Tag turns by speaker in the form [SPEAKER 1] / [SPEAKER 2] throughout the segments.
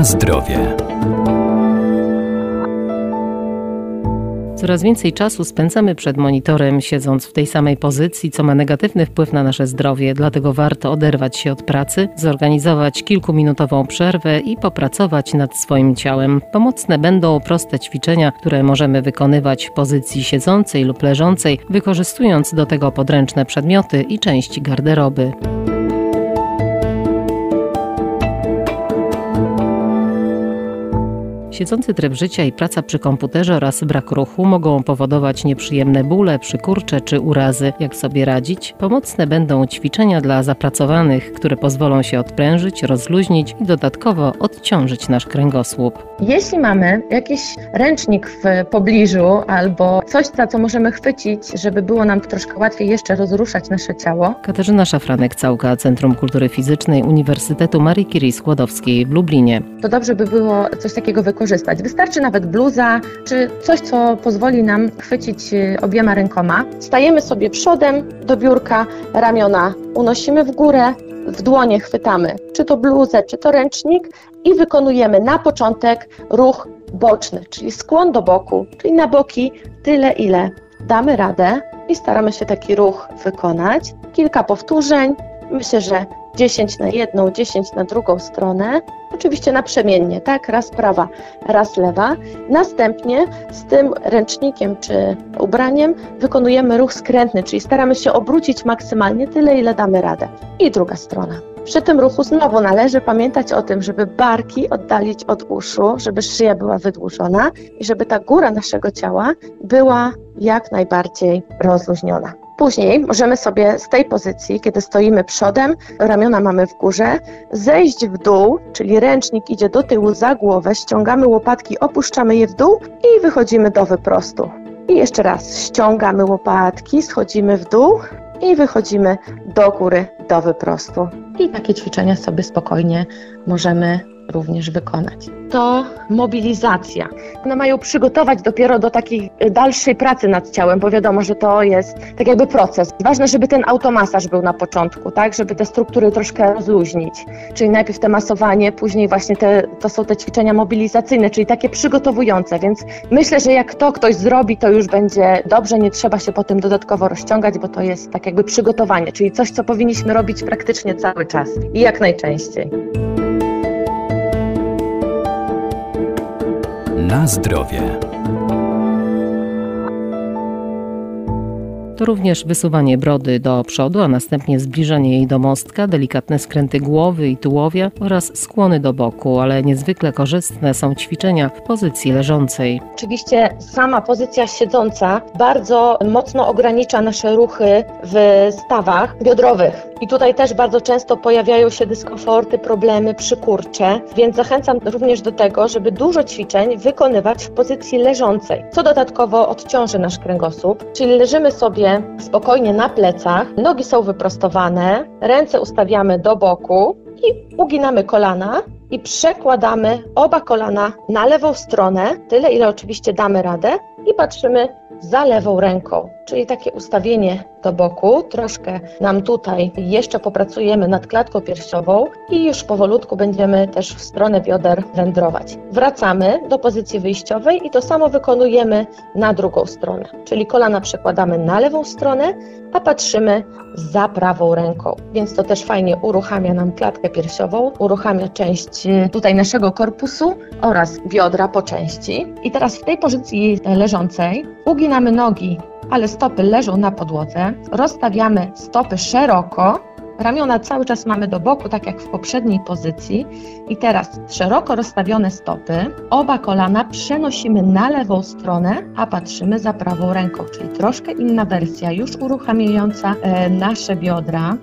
[SPEAKER 1] Na zdrowie. Coraz więcej czasu spędzamy przed monitorem, siedząc w tej samej pozycji, co ma negatywny wpływ na nasze zdrowie, dlatego warto oderwać się od pracy, zorganizować kilkuminutową przerwę i popracować nad swoim ciałem. Pomocne będą proste ćwiczenia, które możemy wykonywać w pozycji siedzącej lub leżącej, wykorzystując do tego podręczne przedmioty i części garderoby. Siedzący tryb życia i praca przy komputerze oraz brak ruchu mogą powodować nieprzyjemne bóle, przykurcze czy urazy. Jak sobie radzić? Pomocne będą ćwiczenia dla zapracowanych, które pozwolą się odprężyć, rozluźnić i dodatkowo odciążyć nasz kręgosłup.
[SPEAKER 2] Jeśli mamy jakiś ręcznik w pobliżu albo coś, za co możemy chwycić, żeby było nam troszkę łatwiej jeszcze rozruszać nasze ciało.
[SPEAKER 1] Katarzyna Szafranek-Całka, Centrum Kultury Fizycznej Uniwersytetu Marii Curie Skłodowskiej w Lublinie.
[SPEAKER 2] To dobrze by było coś takiego wykorzystać. Wystarczy nawet bluza, czy coś, co pozwoli nam chwycić y, obiema rękoma. Stajemy sobie przodem do biurka, ramiona unosimy w górę, w dłonie chwytamy czy to bluzę, czy to ręcznik i wykonujemy na początek ruch boczny, czyli skłon do boku, czyli na boki tyle, ile damy radę i staramy się taki ruch wykonać. Kilka powtórzeń. Myślę, że 10 na jedną, 10 na drugą stronę. Oczywiście naprzemiennie, tak? Raz prawa, raz lewa. Następnie z tym ręcznikiem czy ubraniem wykonujemy ruch skrętny, czyli staramy się obrócić maksymalnie tyle, ile damy radę. I druga strona. Przy tym ruchu znowu należy pamiętać o tym, żeby barki oddalić od uszu, żeby szyja była wydłużona i żeby ta góra naszego ciała była jak najbardziej rozluźniona. Później możemy sobie z tej pozycji, kiedy stoimy przodem, ramiona mamy w górze, zejść w dół, czyli ręcznik idzie do tyłu za głowę, ściągamy łopatki, opuszczamy je w dół i wychodzimy do wyprostu. I jeszcze raz ściągamy łopatki, schodzimy w dół i wychodzimy do góry, do wyprostu. I takie ćwiczenia sobie spokojnie możemy również wykonać. To mobilizacja. One mają przygotować dopiero do takiej dalszej pracy nad ciałem, bo wiadomo, że to jest tak jakby proces. Ważne, żeby ten automasaż był na początku, tak, żeby te struktury troszkę rozluźnić. Czyli najpierw te masowanie, później właśnie te, to są te ćwiczenia mobilizacyjne, czyli takie przygotowujące, więc myślę, że jak to ktoś zrobi, to już będzie dobrze, nie trzeba się potem dodatkowo rozciągać, bo to jest tak jakby przygotowanie, czyli coś, co powinniśmy robić praktycznie cały czas i jak najczęściej.
[SPEAKER 1] Na zdrowie. To również wysuwanie brody do przodu, a następnie zbliżanie jej do mostka, delikatne skręty głowy i tułowia oraz skłony do boku, ale niezwykle korzystne są ćwiczenia w pozycji leżącej.
[SPEAKER 2] Oczywiście sama pozycja siedząca bardzo mocno ogranicza nasze ruchy w stawach biodrowych. I tutaj też bardzo często pojawiają się dyskomforty, problemy, przykurcze, więc zachęcam również do tego, żeby dużo ćwiczeń wykonywać w pozycji leżącej, co dodatkowo odciąży nasz kręgosłup. Czyli leżymy sobie spokojnie na plecach, nogi są wyprostowane, ręce ustawiamy do boku i uginamy kolana i przekładamy oba kolana na lewą stronę, tyle ile oczywiście damy radę i patrzymy za lewą ręką, czyli takie ustawienie do boku. Troszkę nam tutaj jeszcze popracujemy nad klatką piersiową i już powolutku będziemy też w stronę bioder wędrować. Wracamy do pozycji wyjściowej i to samo wykonujemy na drugą stronę, czyli kolana przekładamy na lewą stronę, a patrzymy za prawą ręką. Więc to też fajnie uruchamia nam klatkę piersiową, uruchamia część e, tutaj naszego korpusu oraz biodra po części. I teraz w tej pozycji leżącej uginamy nogi ale stopy leżą na podłodze. Rozstawiamy stopy szeroko, ramiona cały czas mamy do boku, tak jak w poprzedniej pozycji. I teraz szeroko rozstawione stopy, oba kolana przenosimy na lewą stronę, a patrzymy za prawą ręką, czyli troszkę inna wersja, już uruchamiająca e, nasze biodra.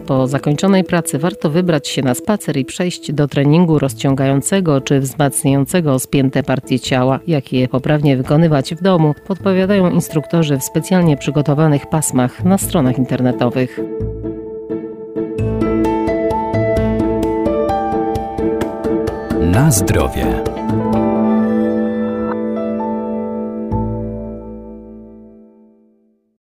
[SPEAKER 1] Po zakończonej pracy warto wybrać się na spacer i przejść do treningu rozciągającego czy wzmacniającego spięte partie ciała. Jak je poprawnie wykonywać w domu, podpowiadają instruktorzy w specjalnie przygotowanych pasmach na stronach internetowych. Na zdrowie.